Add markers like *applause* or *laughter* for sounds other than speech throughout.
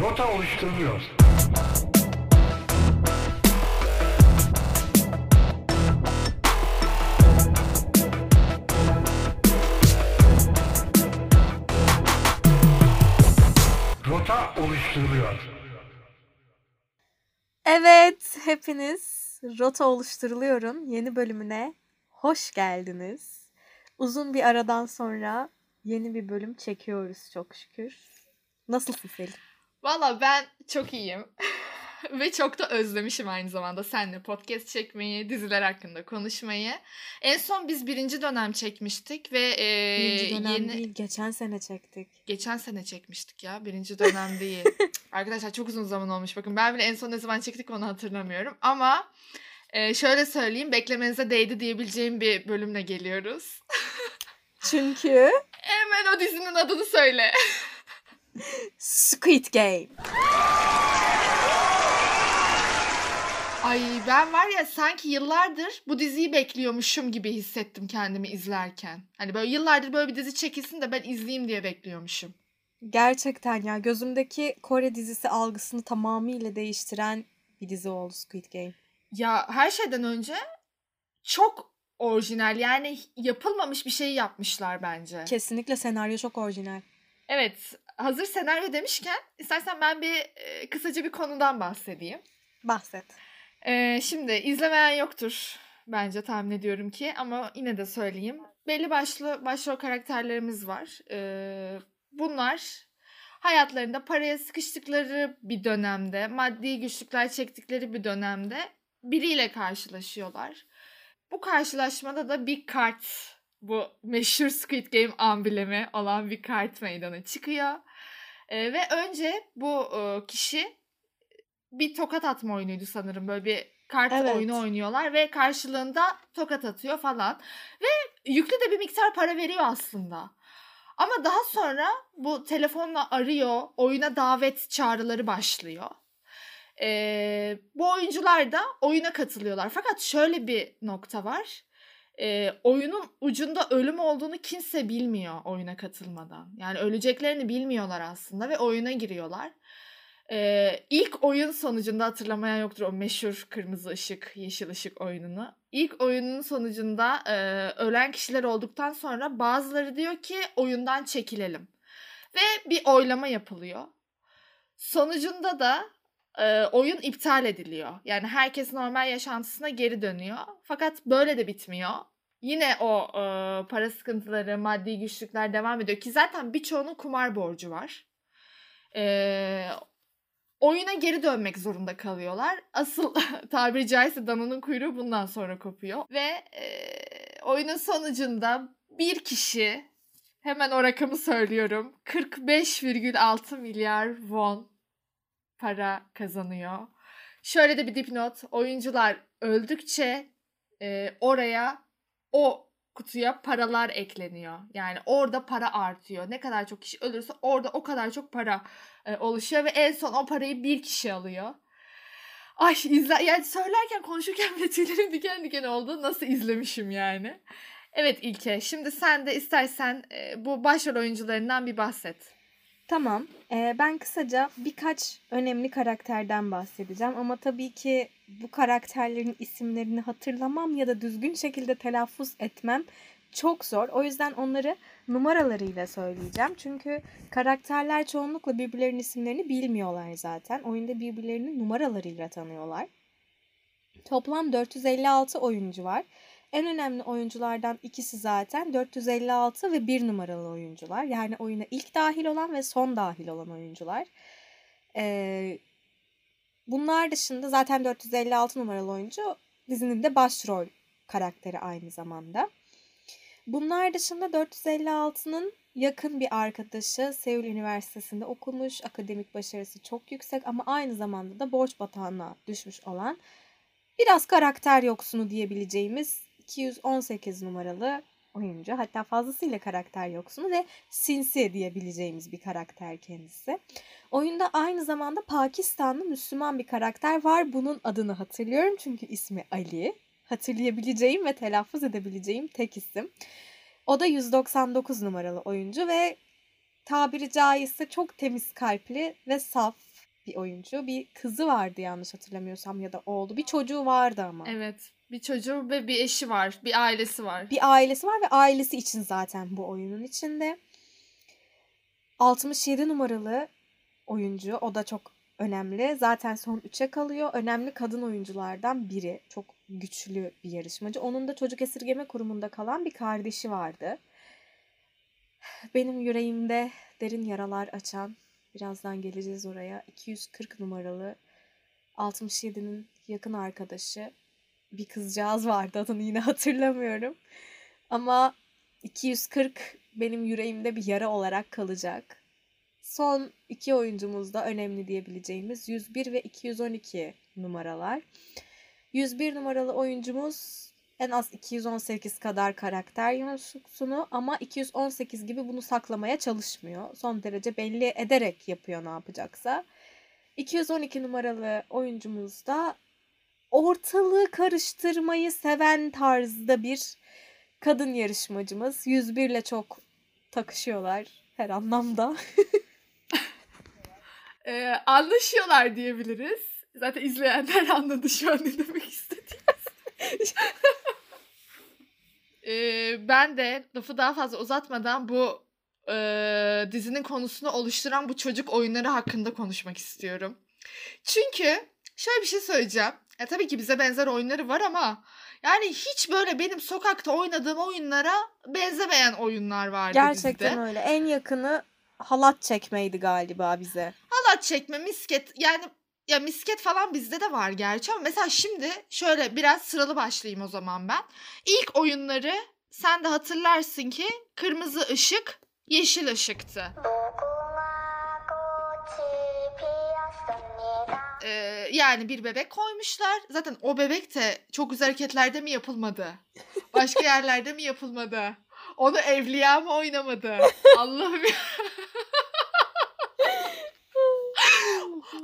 Rota oluşturuluyor. Rota oluşturuluyor. Evet, hepiniz Rota Oluşturuluyor'un yeni bölümüne hoş geldiniz. Uzun bir aradan sonra yeni bir bölüm çekiyoruz çok şükür. Nasılsın Selin? Valla ben çok iyiyim. *laughs* Ve çok da özlemişim aynı zamanda seninle podcast çekmeyi, diziler hakkında konuşmayı. En son biz birinci dönem çekmiştik ve e, Birinci dönem yeni... değil, geçen sene çektik. Geçen sene çekmiştik ya. Birinci dönem *laughs* değil. Arkadaşlar çok uzun zaman olmuş. Bakın ben bile en son ne zaman çektik onu hatırlamıyorum. Ama e, şöyle söyleyeyim. Beklemenize değdi diyebileceğim bir bölümle geliyoruz. *laughs* Çünkü Hemen o dizinin adını söyle. Squid Game. Ay ben var ya sanki yıllardır bu diziyi bekliyormuşum gibi hissettim kendimi izlerken. Hani böyle yıllardır böyle bir dizi çekilsin de ben izleyeyim diye bekliyormuşum. Gerçekten ya gözümdeki Kore dizisi algısını tamamıyla değiştiren bir dizi oldu Squid Game. Ya her şeyden önce çok orijinal yani yapılmamış bir şey yapmışlar bence. Kesinlikle senaryo çok orijinal. Evet hazır senaryo demişken istersen ben bir e, kısaca bir konudan bahsedeyim. Bahset. Ee, şimdi izlemeyen yoktur bence tahmin ediyorum ki ama yine de söyleyeyim. Belli başlı başrol karakterlerimiz var. Ee, bunlar hayatlarında paraya sıkıştıkları bir dönemde, maddi güçlükler çektikleri bir dönemde biriyle karşılaşıyorlar. Bu karşılaşmada da bir kart, bu meşhur Squid Game amblemi olan bir kart meydana çıkıyor. Ee, ve önce bu e, kişi bir tokat atma oyunuydu sanırım. Böyle bir kart Evet. oyunu oynuyorlar ve karşılığında tokat atıyor falan. Ve yüklü de bir miktar para veriyor aslında. Ama daha sonra bu telefonla arıyor, oyuna davet çağrıları başlıyor. Ee, bu oyuncular da oyuna katılıyorlar. Fakat şöyle bir nokta var. Ee, oyunun ucunda ölüm olduğunu kimse bilmiyor oyuna katılmadan. Yani öleceklerini bilmiyorlar aslında ve oyuna giriyorlar. Ee, ilk oyun sonucunda hatırlamayan yoktur o meşhur kırmızı ışık, yeşil ışık oyununu. İlk oyunun sonucunda e, ölen kişiler olduktan sonra bazıları diyor ki oyundan çekilelim. Ve bir oylama yapılıyor. Sonucunda da e, oyun iptal ediliyor. Yani herkes normal yaşantısına geri dönüyor. Fakat böyle de bitmiyor. Yine o e, para sıkıntıları, maddi güçlükler devam ediyor ki zaten birçoğunun kumar borcu var. E, oyuna geri dönmek zorunda kalıyorlar. Asıl *laughs* tabiri caizse dananın kuyruğu bundan sonra kopuyor. Ve e, oyunun sonucunda bir kişi hemen o rakamı söylüyorum 45,6 milyar won para kazanıyor. Şöyle de bir dipnot. Oyuncular öldükçe e, oraya o kutuya paralar ekleniyor. Yani orada para artıyor. Ne kadar çok kişi ölürse orada o kadar çok para e, oluşuyor ve en son o parayı bir kişi alıyor. Ay izle yani söylerken konuşurken bile tüylerim diken diken oldu. Nasıl izlemişim yani. Evet İlke şimdi sen de istersen e, bu başrol oyuncularından bir bahset. Tamam. Ee, ben kısaca birkaç önemli karakterden bahsedeceğim ama tabii ki bu karakterlerin isimlerini hatırlamam ya da düzgün şekilde telaffuz etmem çok zor. O yüzden onları numaralarıyla söyleyeceğim. Çünkü karakterler çoğunlukla birbirlerinin isimlerini bilmiyorlar zaten. Oyunda birbirlerini numaralarıyla tanıyorlar. Toplam 456 oyuncu var. En önemli oyunculardan ikisi zaten 456 ve 1 numaralı oyuncular. Yani oyuna ilk dahil olan ve son dahil olan oyuncular. Ee, bunlar dışında zaten 456 numaralı oyuncu dizinin de başrol karakteri aynı zamanda. Bunlar dışında 456'nın yakın bir arkadaşı Seul Üniversitesi'nde okumuş, akademik başarısı çok yüksek ama aynı zamanda da borç batağına düşmüş olan biraz karakter yoksunu diyebileceğimiz 218 numaralı oyuncu. Hatta fazlasıyla karakter yoksunu ve sinsi diyebileceğimiz bir karakter kendisi. Oyunda aynı zamanda Pakistanlı Müslüman bir karakter var. Bunun adını hatırlıyorum çünkü ismi Ali. Hatırlayabileceğim ve telaffuz edebileceğim tek isim. O da 199 numaralı oyuncu ve tabiri caizse çok temiz kalpli ve saf bir oyuncu. Bir kızı vardı yanlış hatırlamıyorsam ya da oğlu. Bir çocuğu vardı ama. Evet. Bir çocuğu ve bir eşi var. Bir ailesi var. Bir ailesi var ve ailesi için zaten bu oyunun içinde. 67 numaralı oyuncu. O da çok önemli. Zaten son 3'e kalıyor. Önemli kadın oyunculardan biri. Çok güçlü bir yarışmacı. Onun da çocuk esirgeme kurumunda kalan bir kardeşi vardı. Benim yüreğimde derin yaralar açan, birazdan geleceğiz oraya. 240 numaralı 67'nin yakın arkadaşı bir kızcağız vardı adını yine *laughs* hatırlamıyorum. Ama 240 benim yüreğimde bir yara olarak kalacak. Son iki oyuncumuz da önemli diyebileceğimiz 101 ve 212 numaralar. 101 numaralı oyuncumuz en az 218 kadar karakter yoğunluğunu ama 218 gibi bunu saklamaya çalışmıyor. Son derece belli ederek yapıyor ne yapacaksa. 212 numaralı oyuncumuz da ortalığı karıştırmayı seven tarzda bir kadın yarışmacımız. 101 ile çok takışıyorlar her anlamda. *laughs* Ee, anlaşıyorlar diyebiliriz. Zaten izleyenler anladı şu an ne demek istediğimiz. *laughs* ee, ben de lafı daha fazla uzatmadan bu e, dizinin konusunu oluşturan bu çocuk oyunları hakkında konuşmak istiyorum. Çünkü şöyle bir şey söyleyeceğim. Ya tabii ki bize benzer oyunları var ama yani hiç böyle benim sokakta oynadığım oyunlara benzemeyen oyunlar vardı Gerçekten dizide. öyle. En yakını halat çekmeydi galiba bize. halat çekme, misket yani ya misket falan bizde de var gerçi ama mesela şimdi şöyle biraz sıralı başlayayım o zaman ben. İlk oyunları sen de hatırlarsın ki kırmızı ışık, yeşil ışıktı. Ee, yani bir bebek koymuşlar. Zaten o bebek de çok güzel hareketlerde mi yapılmadı? Başka *laughs* yerlerde mi yapılmadı? Onu evliya mı oynamadı? *laughs* Allah'ım ya.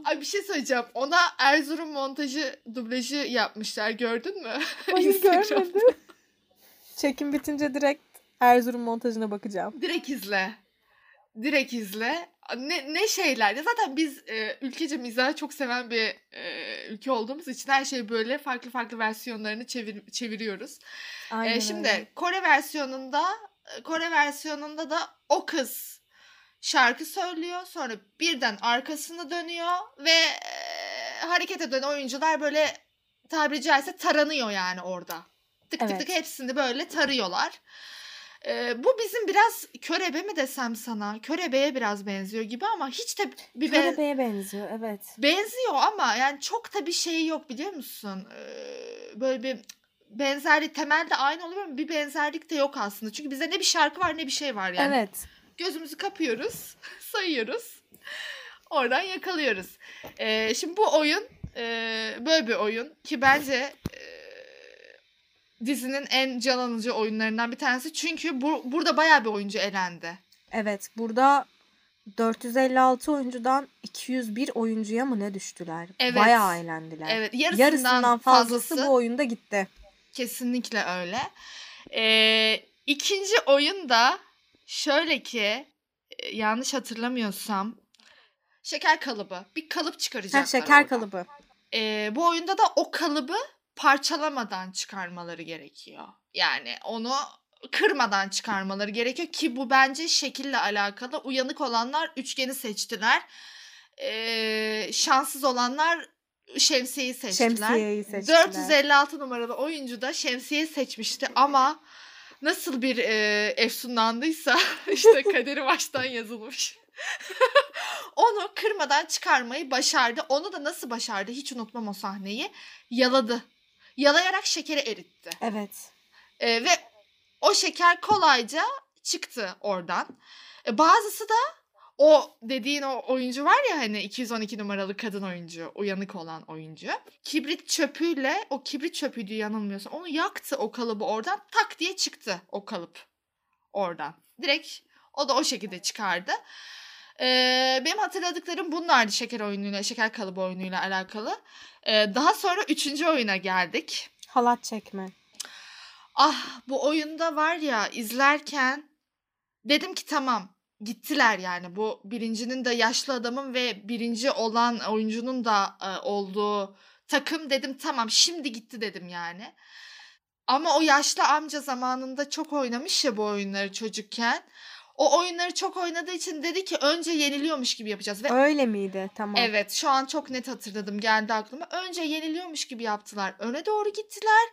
Ay bir şey söyleyeceğim. Ona Erzurum montajı dublajı yapmışlar. Gördün mü? Hayır *laughs* görmedim. Çekim bitince direkt Erzurum montajına bakacağım. Direkt izle. Direkt izle. Ne, ne şeyler. Ya zaten biz e, ülkece mizahı çok seven bir e, ülke olduğumuz için her şey böyle farklı farklı versiyonlarını çevir, çeviriyoruz. Aynen E, şimdi öyle. Kore versiyonunda Kore versiyonunda da o kız şarkı söylüyor. Sonra birden arkasını dönüyor ve e, hareket eden oyuncular böyle tabiri caizse taranıyor yani orada. Tık tık Evet. tık hepsini böyle tarıyorlar. E, bu bizim biraz körebe mi desem sana? Körebe'ye biraz benziyor gibi ama hiç de bir ben- benziyor evet. benziyor ama yani çok da bir şey yok biliyor musun? Ee, böyle bir benzerlik temelde aynı oluyor ama bir benzerlik de yok aslında. Çünkü bizde ne bir şarkı var ne bir şey var yani. Evet. Gözümüzü kapıyoruz, *laughs* sayıyoruz. Oradan yakalıyoruz. Ee, şimdi bu oyun e, böyle bir oyun ki bence e, dizinin en can alıcı oyunlarından bir tanesi. Çünkü bu, burada bayağı bir oyuncu elendi. Evet burada 456 oyuncudan 201 oyuncuya mı ne düştüler? Evet. Bayağı eğlendiler. Evet, yarısından, Yarısından fazlası, fazlası bu oyunda gitti. Kesinlikle öyle. Ee, ikinci oyun da şöyle ki e, yanlış hatırlamıyorsam şeker kalıbı. Bir kalıp çıkaracaklar Ha, şeker oradan. kalıbı. Ee, bu oyunda da o kalıbı parçalamadan çıkarmaları gerekiyor. Yani onu kırmadan çıkarmaları gerekiyor ki bu bence şekille alakalı. Uyanık olanlar üçgeni seçtiler. Ee, şanssız olanlar şemsiyeyi seçtiler. Şemsiyeyi seçtiler. 456 numaralı oyuncu da şemsiye seçmişti ama nasıl bir e, efsunlandıysa *laughs* işte *laughs* kaderi baştan yazılmış. *laughs* Onu kırmadan çıkarmayı başardı. Onu da nasıl başardı hiç unutmam o sahneyi. Yaladı. Yalayarak şekeri eritti. Evet. E, ve o şeker kolayca çıktı oradan. E, bazısı da o dediğin o oyuncu var ya hani 212 numaralı kadın oyuncu, uyanık olan oyuncu. Kibrit çöpüyle, o kibrit çöpüydü yanılmıyorsam. Onu yaktı o kalıbı oradan. Tak diye çıktı o kalıp oradan. Direkt o da o şekilde çıkardı. Ee, benim hatırladıklarım bunlardı şeker oyunuyla, şeker kalıbı oyunuyla alakalı. Ee, daha sonra üçüncü oyuna geldik. Halat çekme. Ah bu oyunda var ya izlerken dedim ki tamam gittiler yani. Bu birincinin de yaşlı adamın ve birinci olan oyuncunun da e, olduğu takım dedim tamam şimdi gitti dedim yani. Ama o yaşlı amca zamanında çok oynamış ya bu oyunları çocukken. O oyunları çok oynadığı için dedi ki önce yeniliyormuş gibi yapacağız. Ve Öyle miydi? Tamam. Evet şu an çok net hatırladım geldi aklıma. Önce yeniliyormuş gibi yaptılar. Öne doğru gittiler.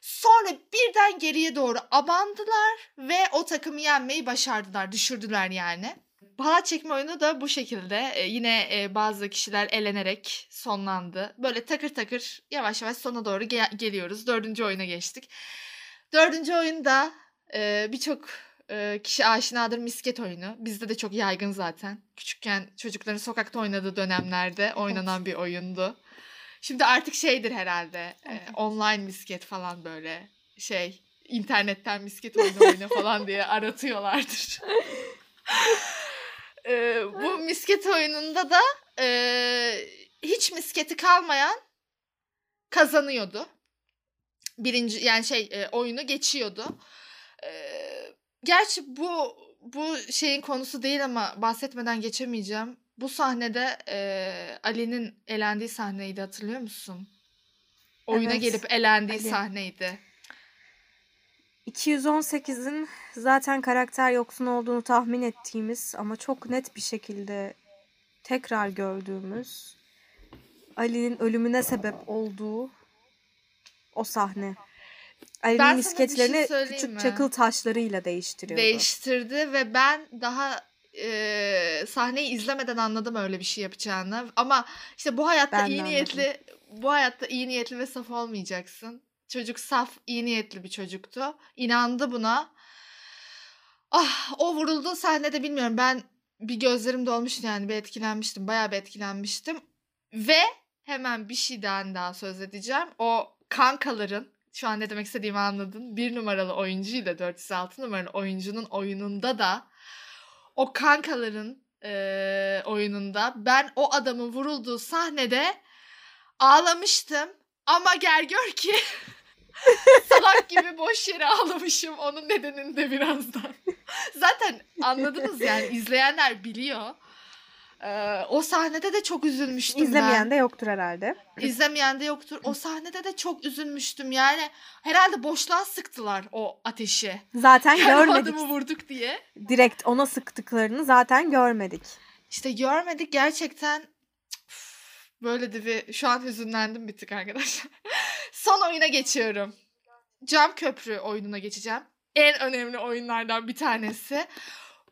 Sonra birden geriye doğru abandılar ve o takımı yenmeyi başardılar. Düşürdüler yani. Halat çekme oyunu da bu şekilde e, yine e, bazı kişiler elenerek sonlandı. Böyle takır takır yavaş yavaş sona doğru ge- geliyoruz. Dördüncü oyuna geçtik. Dördüncü oyunda e, birçok e, kişi aşinadır misket oyunu. Bizde de çok yaygın zaten. Küçükken çocukların sokakta oynadığı dönemlerde oynanan bir oyundu. Şimdi artık şeydir herhalde. e, online misket falan böyle şey internetten misket oyunu oyna falan diye *laughs* aratıyorlardır. *laughs* E, bu misket oyununda da e, hiç misketi kalmayan kazanıyordu. Birinci yani şey e, oyunu geçiyordu. E, gerçi bu bu şeyin konusu değil ama bahsetmeden geçemeyeceğim. Bu sahnede e, Ali'nin elendiği sahneydi hatırlıyor musun? Oyuna Evet, gelip elendiği Ali. sahneydi. 218'in zaten karakter yoksun olduğunu tahmin ettiğimiz ama çok net bir şekilde tekrar gördüğümüz Ali'nin ölümüne sebep olduğu o sahne. Ali'nin şey misketlerini söyleyeyim küçük mi? çakıl taşlarıyla değiştiriyordu. Değiştirdi ve ben daha e, sahneyi izlemeden anladım öyle bir şey yapacağını. Ama işte bu hayatta Ben iyi anladım. niyetli, bu hayatta iyi niyetli ve saf olmayacaksın. Çocuk saf, iyi niyetli bir çocuktu. İnandı buna. Ah, o vurulduğu sahnede bilmiyorum. Ben bir gözlerim dolmuştu yani bir etkilenmiştim. Bayağı bir etkilenmiştim. Ve hemen bir şeyden daha söz edeceğim. O kankaların şu an ne demek istediğimi anladın. Bir numaralı oyuncu ile 406 numaralı oyuncunun oyununda da o kankaların eee, oyununda ben o adamın vurulduğu sahnede ağlamıştım. Ama gel gör ki *laughs* salak gibi boş yere ağlamışım. Onun nedenini de birazdan. Zaten anladınız yani izleyenler biliyor. Eee, o sahnede de çok üzülmüştüm ben. İzlemeyen de yoktur herhalde. İzlemeyen de yoktur. O sahnede de çok üzülmüştüm. Yani herhalde boşluğa sıktılar o ateşi. Zaten Yani görmedik. adamı vurduk diye. Direkt ona sıktıklarını zaten görmedik. İşte görmedik gerçekten. Böyle de bir şu an hüzünlendim bir tık arkadaşlar. *laughs* Son oyuna geçiyorum. Cam köprü oyununa geçeceğim. En önemli oyunlardan bir tanesi.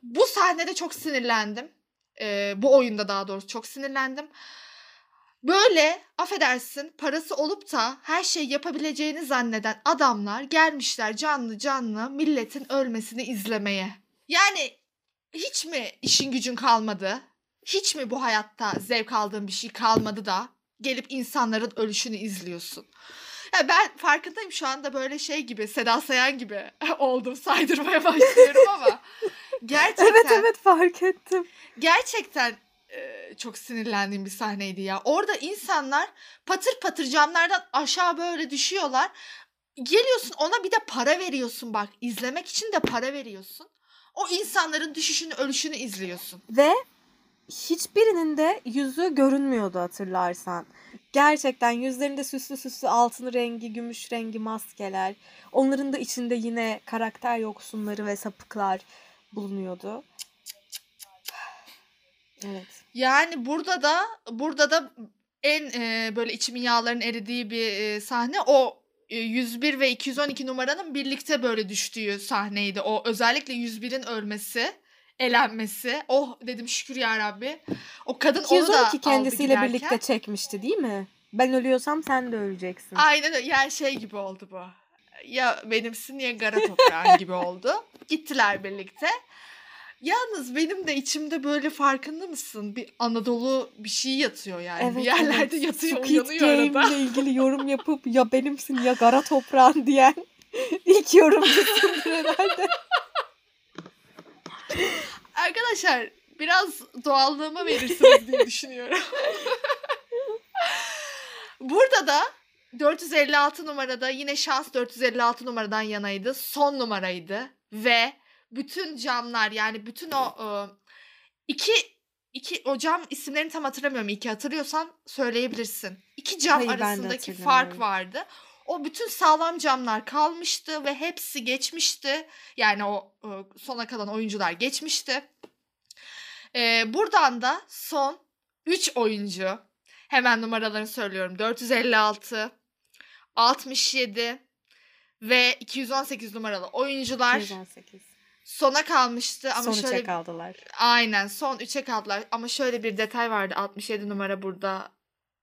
Bu sahnede çok sinirlendim. Ee, bu oyunda daha doğrusu çok sinirlendim. Böyle affedersin parası olup da her şey yapabileceğini zanneden adamlar gelmişler canlı canlı milletin ölmesini izlemeye. Yani hiç mi işin gücün kalmadı? Hiç mi bu hayatta zevk aldığın bir şey kalmadı da gelip insanların ölüşünü izliyorsun? Ya ben farkındayım şu anda böyle şey gibi Seda Sayan gibi *laughs* oldum saydırmaya başlıyorum ama *laughs* gerçekten Evet evet fark ettim. gerçekten e, çok sinirlendiğim bir sahneydi ya. Orada insanlar patır patır camlardan aşağı böyle düşüyorlar. Geliyorsun ona bir de para veriyorsun bak. izlemek için de para veriyorsun. O insanların düşüşünü, ölüşünü izliyorsun. Ve hiçbirinin de yüzü görünmüyordu hatırlarsan. Gerçekten yüzlerinde süslü süslü altın rengi, gümüş rengi maskeler. Onların da içinde yine karakter yoksunları ve sapıklar bulunuyordu. Evet. Yani burada da burada da en e, böyle içimin yağların eridiği bir e, sahne o e, 101 ve 212 numaranın birlikte böyle düştüğü sahneydi. O özellikle 101'in ölmesi, elenmesi. Oh dedim şükür ya Rabbi. O kadın onu da 212 aldı kendisiyle giderken. birlikte çekmişti değil mi? Ben ölüyorsam sen de öleceksin. Aynen öyle. Yani şey gibi oldu bu. Ya benimsin ya kara toprağın gibi oldu. Gittiler birlikte. Yalnız benim de içimde böyle farkında mısın? Bir Anadolu bir şey yatıyor yani. bir yerlerde yatıyor Squid uyanıyor Game ile ilgili yorum yapıp ya benimsin ya kara toprağın diyen *laughs* ilk yorumcusundur herhalde. Arkadaşlar biraz doğallığıma verirsiniz diye *laughs* düşünüyorum. *laughs* Burada da 456 numarada yine şans 456 numaradan yanaydı. Son numaraydı ve bütün camlar yani bütün o e, iki iki o cam isimlerini tam hatırlamıyorum. İki hatırlıyorsan söyleyebilirsin. İki cam Hayır, arasındaki fark vardı. O bütün sağlam camlar kalmıştı ve hepsi geçmişti. Yani o e, sona kalan oyuncular geçmişti. E, buradan da son 3 oyuncu hemen numaralarını söylüyorum. 456, 67 ve 218 numaralı oyuncular 218. sona kalmıştı ama Son şöyle kaldılar. aynen son 3'e kaldılar ama şöyle bir detay vardı 67 numara burada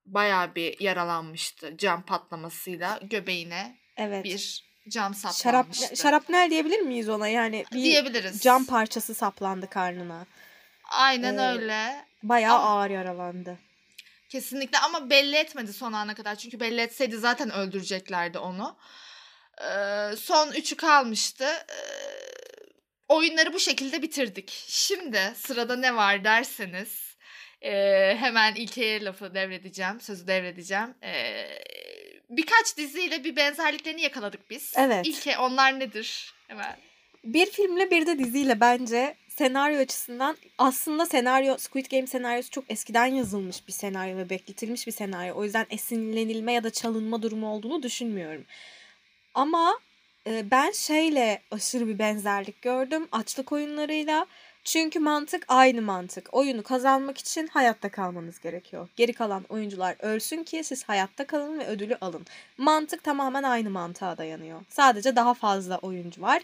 bayağı bir yaralanmıştı cam patlamasıyla göbeğine Evet. bir cam Şarap, saplanmıştı. şarapnel diyebilir miyiz ona? Yani bir diyebiliriz. cam parçası saplandı karnına. Aynen Ee, öyle. Bayağı Ama- ağır yaralandı. Kesinlikle ama belli etmedi son ana kadar. Çünkü belli etseydi zaten öldüreceklerdi onu. Ee, son üçü kalmıştı. Ee, oyunları bu şekilde bitirdik. Şimdi sırada ne var derseniz ee, hemen İlke'ye lafı devredeceğim. Sözü devredeceğim. Ee, birkaç diziyle bir benzerliklerini yakaladık biz. Evet. İlke onlar nedir? Hemen. Bir filmle bir de diziyle bence senaryo açısından aslında senaryo Squid Game senaryosu çok eskiden yazılmış bir senaryo ve bekletilmiş bir senaryo. O yüzden esinlenilme ya da çalınma durumu olduğunu düşünmüyorum. Ama e, ben şeyle aşırı bir benzerlik gördüm açlık oyunlarıyla. Çünkü mantık aynı mantık. Oyunu kazanmak için hayatta kalmanız gerekiyor. Geri kalan oyuncular ölsün ki siz hayatta kalın ve ödülü alın. Mantık tamamen aynı mantığa dayanıyor. Sadece daha fazla oyuncu var.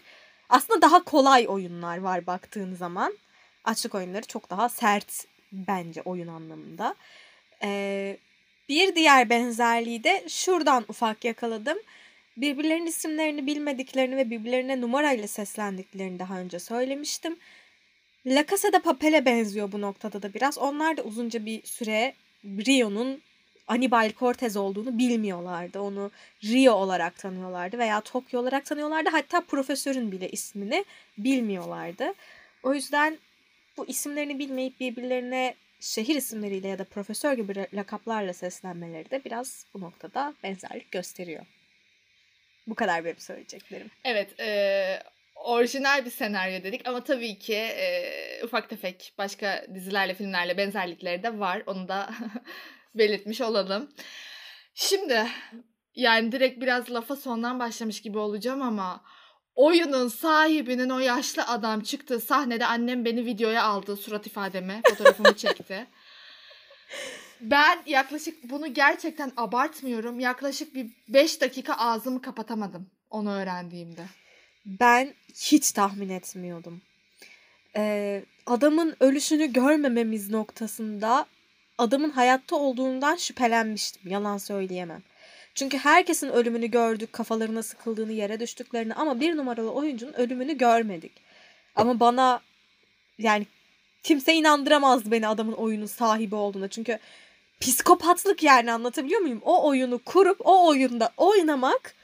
Aslında daha kolay oyunlar var baktığın zaman. Açlık oyunları çok daha sert bence oyun anlamında. Ee, bir diğer benzerliği de şuradan ufak yakaladım. Birbirlerinin isimlerini bilmediklerini ve birbirlerine numarayla seslendiklerini daha önce söylemiştim. La Casa de Papel'e benziyor bu noktada da biraz. Onlar da uzunca bir süre Rio'nun Anibal Cortez olduğunu bilmiyorlardı. Onu Rio olarak tanıyorlardı veya Tokyo olarak tanıyorlardı. Hatta profesörün bile ismini bilmiyorlardı. O yüzden bu isimlerini bilmeyip birbirlerine şehir isimleriyle ya da profesör gibi lakaplarla seslenmeleri de biraz bu noktada benzerlik gösteriyor. Bu kadar benim söyleyeceklerim. Evet, e, orijinal bir senaryo dedik ama tabii ki e, ufak tefek başka dizilerle, filmlerle benzerlikleri de var. Onu da *laughs* belirtmiş olalım. Şimdi yani direkt biraz lafa sondan başlamış gibi olacağım ama oyunun sahibinin o yaşlı adam çıktığı sahnede annem beni videoya aldı surat ifademi, fotoğrafımı çekti. *laughs* Ben yaklaşık bunu gerçekten abartmıyorum. Yaklaşık bir 5 dakika ağzımı kapatamadım onu öğrendiğimde. Ben hiç tahmin etmiyordum. Ee, adamın ölüşünü görmememiz noktasında adamın hayatta olduğundan şüphelenmiştim. Yalan söyleyemem. Çünkü herkesin ölümünü gördük, kafalarına sıkıldığını, yere düştüklerini ama bir numaralı oyuncunun ölümünü görmedik. Ama bana yani kimse inandıramazdı beni adamın oyunun sahibi olduğuna. Çünkü psikopatlık yani anlatabiliyor muyum? O oyunu kurup o oyunda oynamak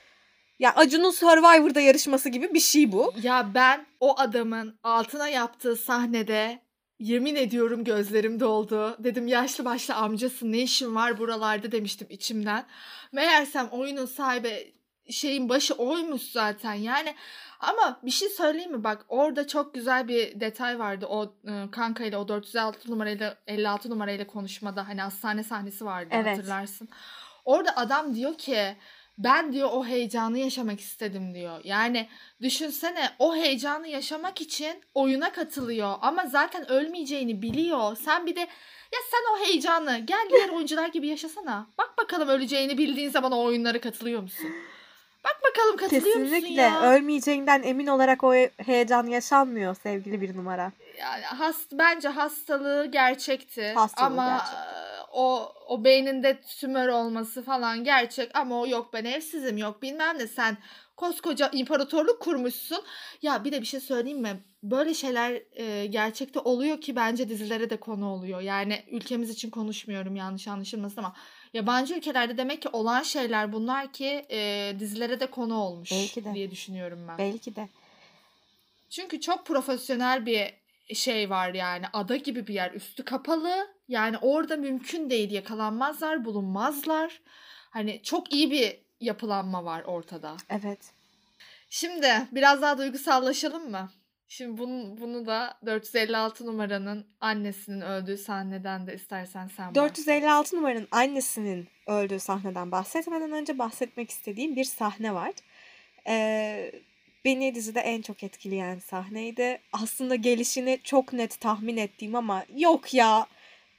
ya Acun'un Survivor'da yarışması gibi bir şey bu. Ya ben o adamın altına yaptığı sahnede yemin ediyorum gözlerim doldu. Dedim yaşlı başlı amcasın ne işin var buralarda demiştim içimden. Meğersem oyunun sahibi şeyin başı oymuş zaten yani. Ama bir şey söyleyeyim mi? Bak orada çok güzel bir detay vardı. O e, kankayla o 406 numarayla 56 numarayla konuşmada hani hastane sahnesi vardı Evet. hatırlarsın. Orada adam diyor ki ben diyor o heyecanı yaşamak istedim diyor. Yani düşünsene o heyecanı yaşamak için oyuna katılıyor ama zaten ölmeyeceğini biliyor. Sen bir de ya sen o heyecanı gel diğer *laughs* oyuncular gibi yaşasana. Bak bakalım öleceğini bildiğin zaman o oyunlara katılıyor musun? Bak bakalım katılıyor musun Kesinlikle ya? ölmeyeceğinden emin olarak o heyecan yaşanmıyor sevgili bir numara. yani hast bence hastalığı gerçekti Hastalığı ama gerçekti. e, o o beyninde tümör olması falan gerçek ama o yok ben evsizim yok bilmem ne sen koskoca imparatorluk kurmuşsun. Ya bir de bir şey söyleyeyim mi? Böyle şeyler e, gerçekte oluyor ki bence dizilere de konu oluyor. Yani ülkemiz için konuşmuyorum yanlış anlaşılmasın ama yabancı ülkelerde demek ki olan şeyler bunlar ki e, dizilere de konu olmuş Belki de. diye düşünüyorum ben. Belki de. Çünkü çok profesyonel bir şey var yani ada gibi bir yer üstü kapalı yani orada mümkün değil yakalanmazlar bulunmazlar hani çok iyi bir yapılanma var ortada. Evet. Şimdi biraz daha duygusallaşalım mı? Şimdi bunu, bunu da 456 numaranın annesinin öldüğü sahneden de istersen sen bahset. 456 numaranın annesinin öldüğü sahneden bahsetmeden önce bahsetmek istediğim bir sahne var. Ee, beni dizide en çok etkileyen sahneydi. Aslında gelişini çok net tahmin ettiğim ama yok ya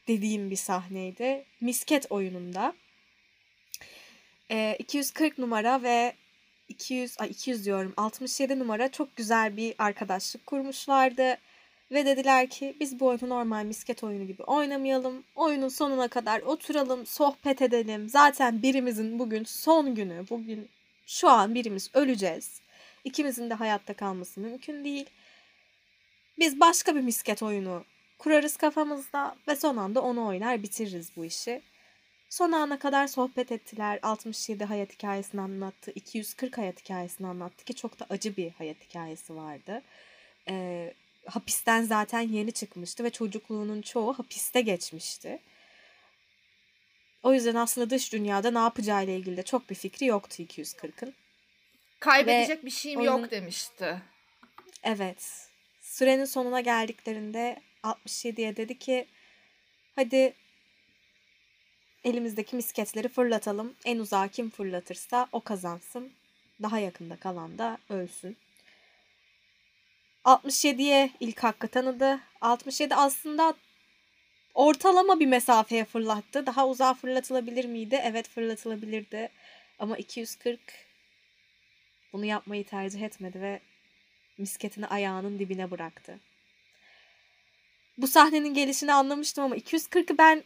dediğim bir sahneydi. Misket oyununda. Ee, 240 numara ve 200 ay 200 diyorum 67 numara çok güzel bir arkadaşlık kurmuşlardı. Ve dediler ki biz bu oyunu normal misket oyunu gibi oynamayalım. Oyunun sonuna kadar oturalım, sohbet edelim. Zaten birimizin bugün son günü. Bugün şu an birimiz öleceğiz. İkimizin de hayatta kalması mümkün değil. Biz başka bir misket oyunu kurarız kafamızda ve son anda onu oynar bitiririz bu işi. Son ana kadar sohbet ettiler. 67 hayat hikayesini anlattı. 240 hayat hikayesini anlattı ki çok da acı bir hayat hikayesi vardı. Ee, hapisten zaten yeni çıkmıştı ve çocukluğunun çoğu hapiste geçmişti. O yüzden aslında dış dünyada ne yapacağıyla ilgili de çok bir fikri yoktu 240'ın. Kaybedecek bir şeyim oyunun- yok demişti. Evet. Sürenin sonuna geldiklerinde 67'ye dedi ki hadi elimizdeki misketleri fırlatalım. En uzağa kim fırlatırsa o kazansın. Daha yakında kalan da ölsün. 67'ye ilk hakkı tanıdı. 67 aslında ortalama bir mesafeye fırlattı. Daha uzağa fırlatılabilir miydi? Evet fırlatılabilirdi. Ama 240 bunu yapmayı tercih etmedi ve misketini ayağının dibine bıraktı. Bu sahnenin gelişini anlamıştım ama 240'ı ben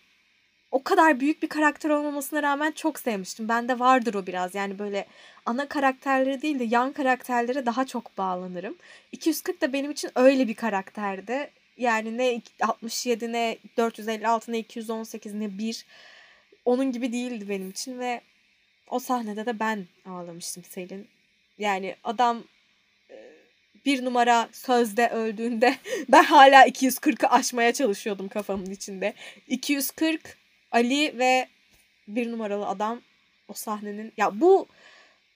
o kadar büyük bir karakter olmamasına rağmen çok sevmiştim. Bende vardır o biraz. Yani böyle ana karakterleri değil de yan karakterlere daha çok bağlanırım. 240 da benim için öyle bir karakterdi. Yani ne 67 ne 456 ne 218 ne 1 onun gibi değildi benim için ve o sahnede de ben ağlamıştım Selin. Yani adam e, bir numara sözde öldüğünde *laughs* ben hala 240'ı aşmaya çalışıyordum kafamın içinde. 240 Ali ve bir numaralı adam o sahnenin ya bu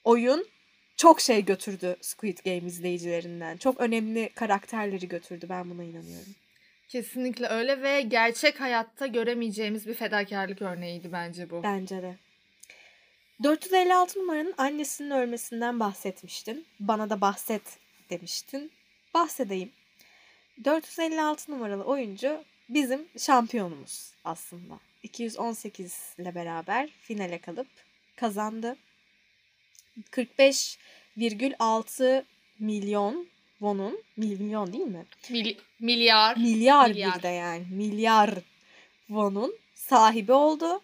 oyun çok şey götürdü Squid Game izleyicilerinden. Çok önemli karakterleri götürdü ben buna inanıyorum. Kesinlikle öyle ve gerçek hayatta göremeyeceğimiz bir fedakarlık örneğiydi bence bu. Bence de. 456 numaranın annesinin ölmesinden bahsetmiştin. Bana da bahset demiştin. Bahsedeyim. 456 numaralı oyuncu bizim şampiyonumuz aslında. 218 ile beraber finale kalıp kazandı. 45,6 milyon won'un milyon değil mi? Mil- milyar. Milyar, Milyar. bir de yani. Milyar won'un sahibi oldu.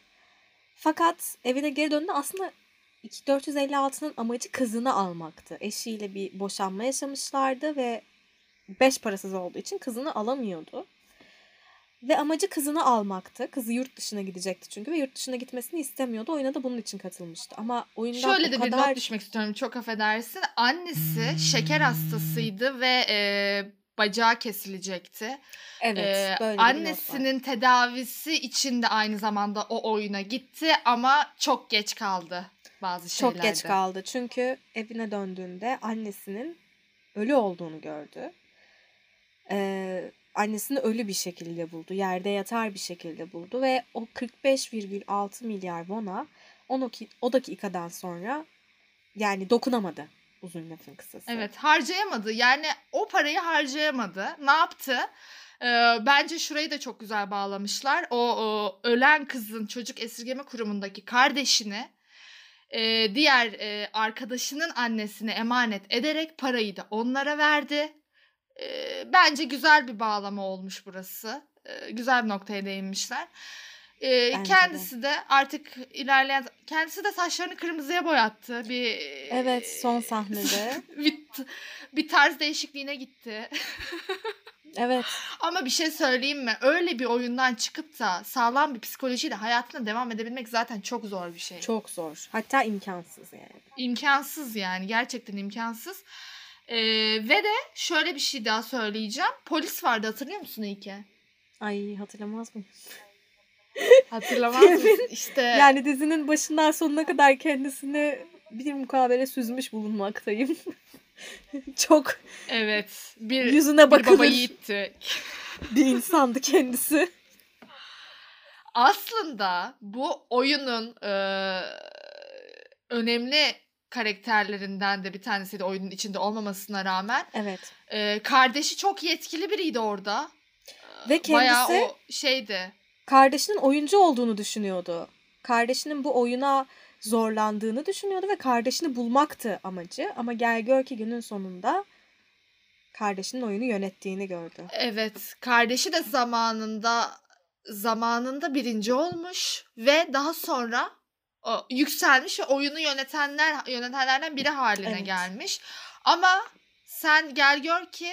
Fakat evine geri döndü. Aslında 456'nın amacı kızını almaktı. Eşiyle bir boşanma yaşamışlardı ve beş parasız olduğu için kızını alamıyordu. Ve amacı kızını almaktı. Kızı yurt dışına gidecekti çünkü ve yurt dışına gitmesini istemiyordu. Oyuna da bunun için katılmıştı. Ama oyundan Şöyle de bir kadar... not düşmek istiyorum. Çok affedersin. Annesi şeker hastasıydı ve e, bacağı kesilecekti. Evet, Ee, böyle bir annesinin tedavisi için de aynı zamanda o oyuna gitti ama çok geç kaldı bazı şeylerde. Çok geç kaldı. Çünkü evine döndüğünde annesinin ölü olduğunu gördü. Annesini ölü bir şekilde buldu. Yerde yatar bir şekilde buldu ve o 45,6 milyar won'a 12, o dakikadan sonra yani dokunamadı uzun lafın kısası. Evet harcayamadı. Yani o parayı harcayamadı. Ne yaptı? Ee, bence şurayı da çok güzel bağlamışlar. O, o ölen kızın çocuk esirgeme kurumundaki kardeşini e, diğer e, arkadaşının annesine emanet ederek parayı da onlara verdi. E, bence güzel bir bağlama olmuş burası. E, güzel bir noktaya değinmişler. E, Bence de. kendisi de. artık ilerleyen kendisi de saçlarını kırmızıya boyattı. Bir Evet son sahnede. *laughs* bir, bir tarz değişikliğine gitti. *laughs* evet Ama bir şey söyleyeyim mi? Öyle bir oyundan çıkıp da sağlam bir psikolojiyle hayatına devam edebilmek zaten çok zor bir şey. çok zor. Hatta imkansız yani. İmkansız yani gerçekten imkansız. Ee, ve de şöyle bir şey daha söyleyeceğim. Polis vardı hatırlıyor musun İlke? Ay hatırlamaz mıyım? *laughs* Hatırlamaz mısın? İşte *laughs* Yani dizinin başından sonuna kadar kendisini bir mukabele süzmüş bulunmaktayım. *laughs* Çok Evet. Bir, yüzüne bir baba bakılır yiğitti. bir insandı kendisi. Aslında bu oyunun e, önemli karakterlerinden de bir tanesiydi oyunun içinde olmamasına rağmen. Evet. E, kardeşi çok yetkili biriydi orada. Ve Bayağı kendisi o şeydi. kardeşinin oyuncu olduğunu düşünüyordu. Kardeşinin bu oyuna zorlandığını düşünüyordu ve kardeşini bulmaktı amacı. Ama gel gör ki günün sonunda kardeşinin oyunu yönettiğini gördü. Evet, kardeşi de zamanında zamanında birinci olmuş ve daha sonra o, yükselmiş ve oyunu yönetenler yönetenlerden biri haline Evet. gelmiş. Ama sen gel gör ki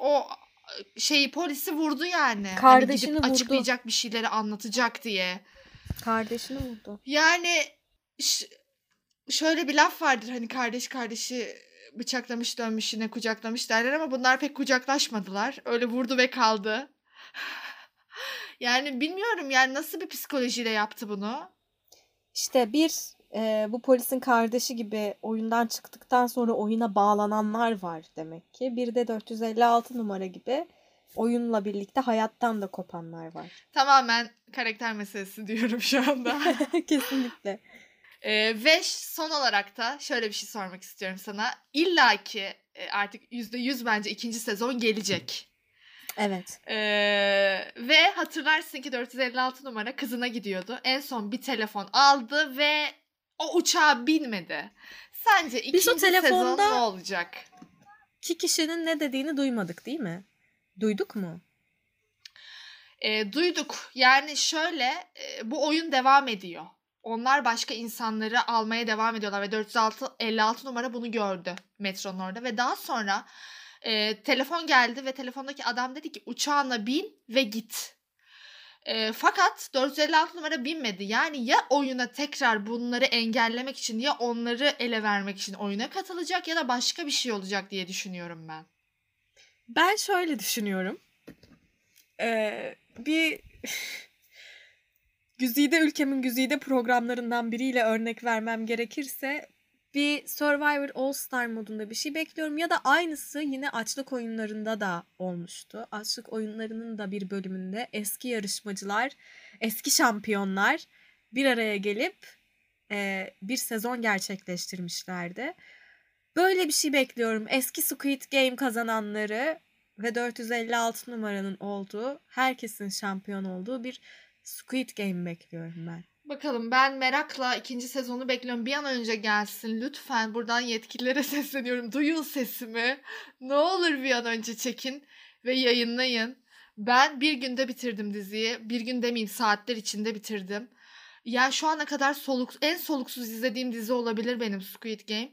o şeyi polisi vurdu yani. Hani Kardeşini gidip vurdu. açıklayacak bir şeyleri anlatacak diye. Kardeşini vurdu. Yani ş- şöyle bir laf vardır hani kardeş kardeşi bıçaklamış dönmüş yine kucaklamış derler ama bunlar pek kucaklaşmadılar. Öyle vurdu ve kaldı. *laughs* yani bilmiyorum yani nasıl bir psikolojiyle yaptı bunu. İşte bir e, bu polisin kardeşi gibi oyundan çıktıktan sonra oyuna bağlananlar var demek ki. Bir de 456 numara gibi oyunla birlikte hayattan da kopanlar var. Tamamen karakter meselesi diyorum şu anda. *laughs* Kesinlikle. Ee, ve son olarak da şöyle bir şey sormak istiyorum sana. İlla ki artık %100 bence ikinci sezon gelecek. Evet. Ee, ve hatırlarsın ki 456 numara kızına gidiyordu. En son bir telefon aldı ve o uçağa binmedi. Sence ikinci Biz o telefonda- sezon ne olacak? Ki kişinin ne dediğini duymadık değil mi? Duyduk mu? Ee, duyduk. Yani şöyle e, bu oyun devam ediyor. Onlar başka insanları almaya devam ediyorlar ve 456 numara bunu gördü metronun orada ve daha sonra e, telefon geldi ve telefondaki adam dedi ki uçağına bin ve git. E, fakat 456 numara binmedi. Yani ya oyuna tekrar bunları engellemek için ya onları ele vermek için oyuna katılacak ya da başka bir şey olacak diye düşünüyorum ben. Ben şöyle düşünüyorum. Ee, bir *laughs* güzide ülkemin güzide programlarından biriyle örnek vermem gerekirse bir Survivor All Star modunda bir şey bekliyorum ya da aynısı yine açlık oyunlarında da olmuştu. Açlık oyunlarının da bir bölümünde eski yarışmacılar, eski şampiyonlar bir araya gelip e, bir sezon gerçekleştirmişlerdi. Böyle bir şey bekliyorum. Eski Squid Game kazananları ve 456 numaranın olduğu, herkesin şampiyon olduğu bir Squid Game bekliyorum ben. Bakalım ben merakla ikinci sezonu bekliyorum. Bir an önce gelsin. Lütfen buradan yetkililere *laughs* sesleniyorum. Duyun sesimi. Ne olur bir an önce çekin ve yayınlayın. Ben bir günde bitirdim diziyi. Bir gün demeyeyim saatler içinde bitirdim. Yani şu ana kadar soluk, en soluksuz izlediğim dizi olabilir benim Squid Game.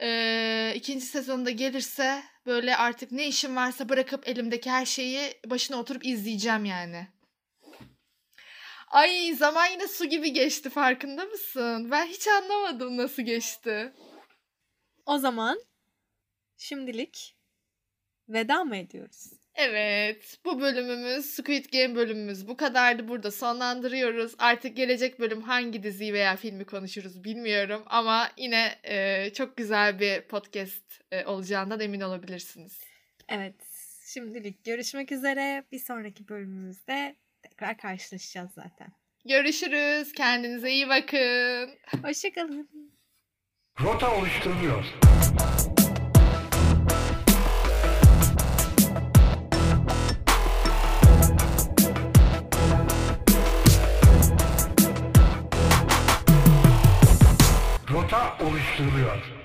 Ee, ikinci sezonda gelirse böyle artık ne işim varsa bırakıp elimdeki her şeyi başına oturup izleyeceğim yani. Ay zaman yine su gibi geçti farkında mısın? Ben hiç anlamadım nasıl geçti. O zaman şimdilik veda mı ediyoruz? Evet bu bölümümüz Squid Game bölümümüz bu kadardı burada sonlandırıyoruz. Artık gelecek bölüm hangi diziyi veya filmi konuşuruz bilmiyorum ama yine e, çok güzel bir podcast e, olacağından emin olabilirsiniz. Evet, şimdilik görüşmek üzere. Bir sonraki bölümümüzde tekrar karşılaşacağız zaten. Görüşürüz kendinize iyi bakın. Hoşçakalın. Rota oluşturuluyor. Rota oluşturuluyor.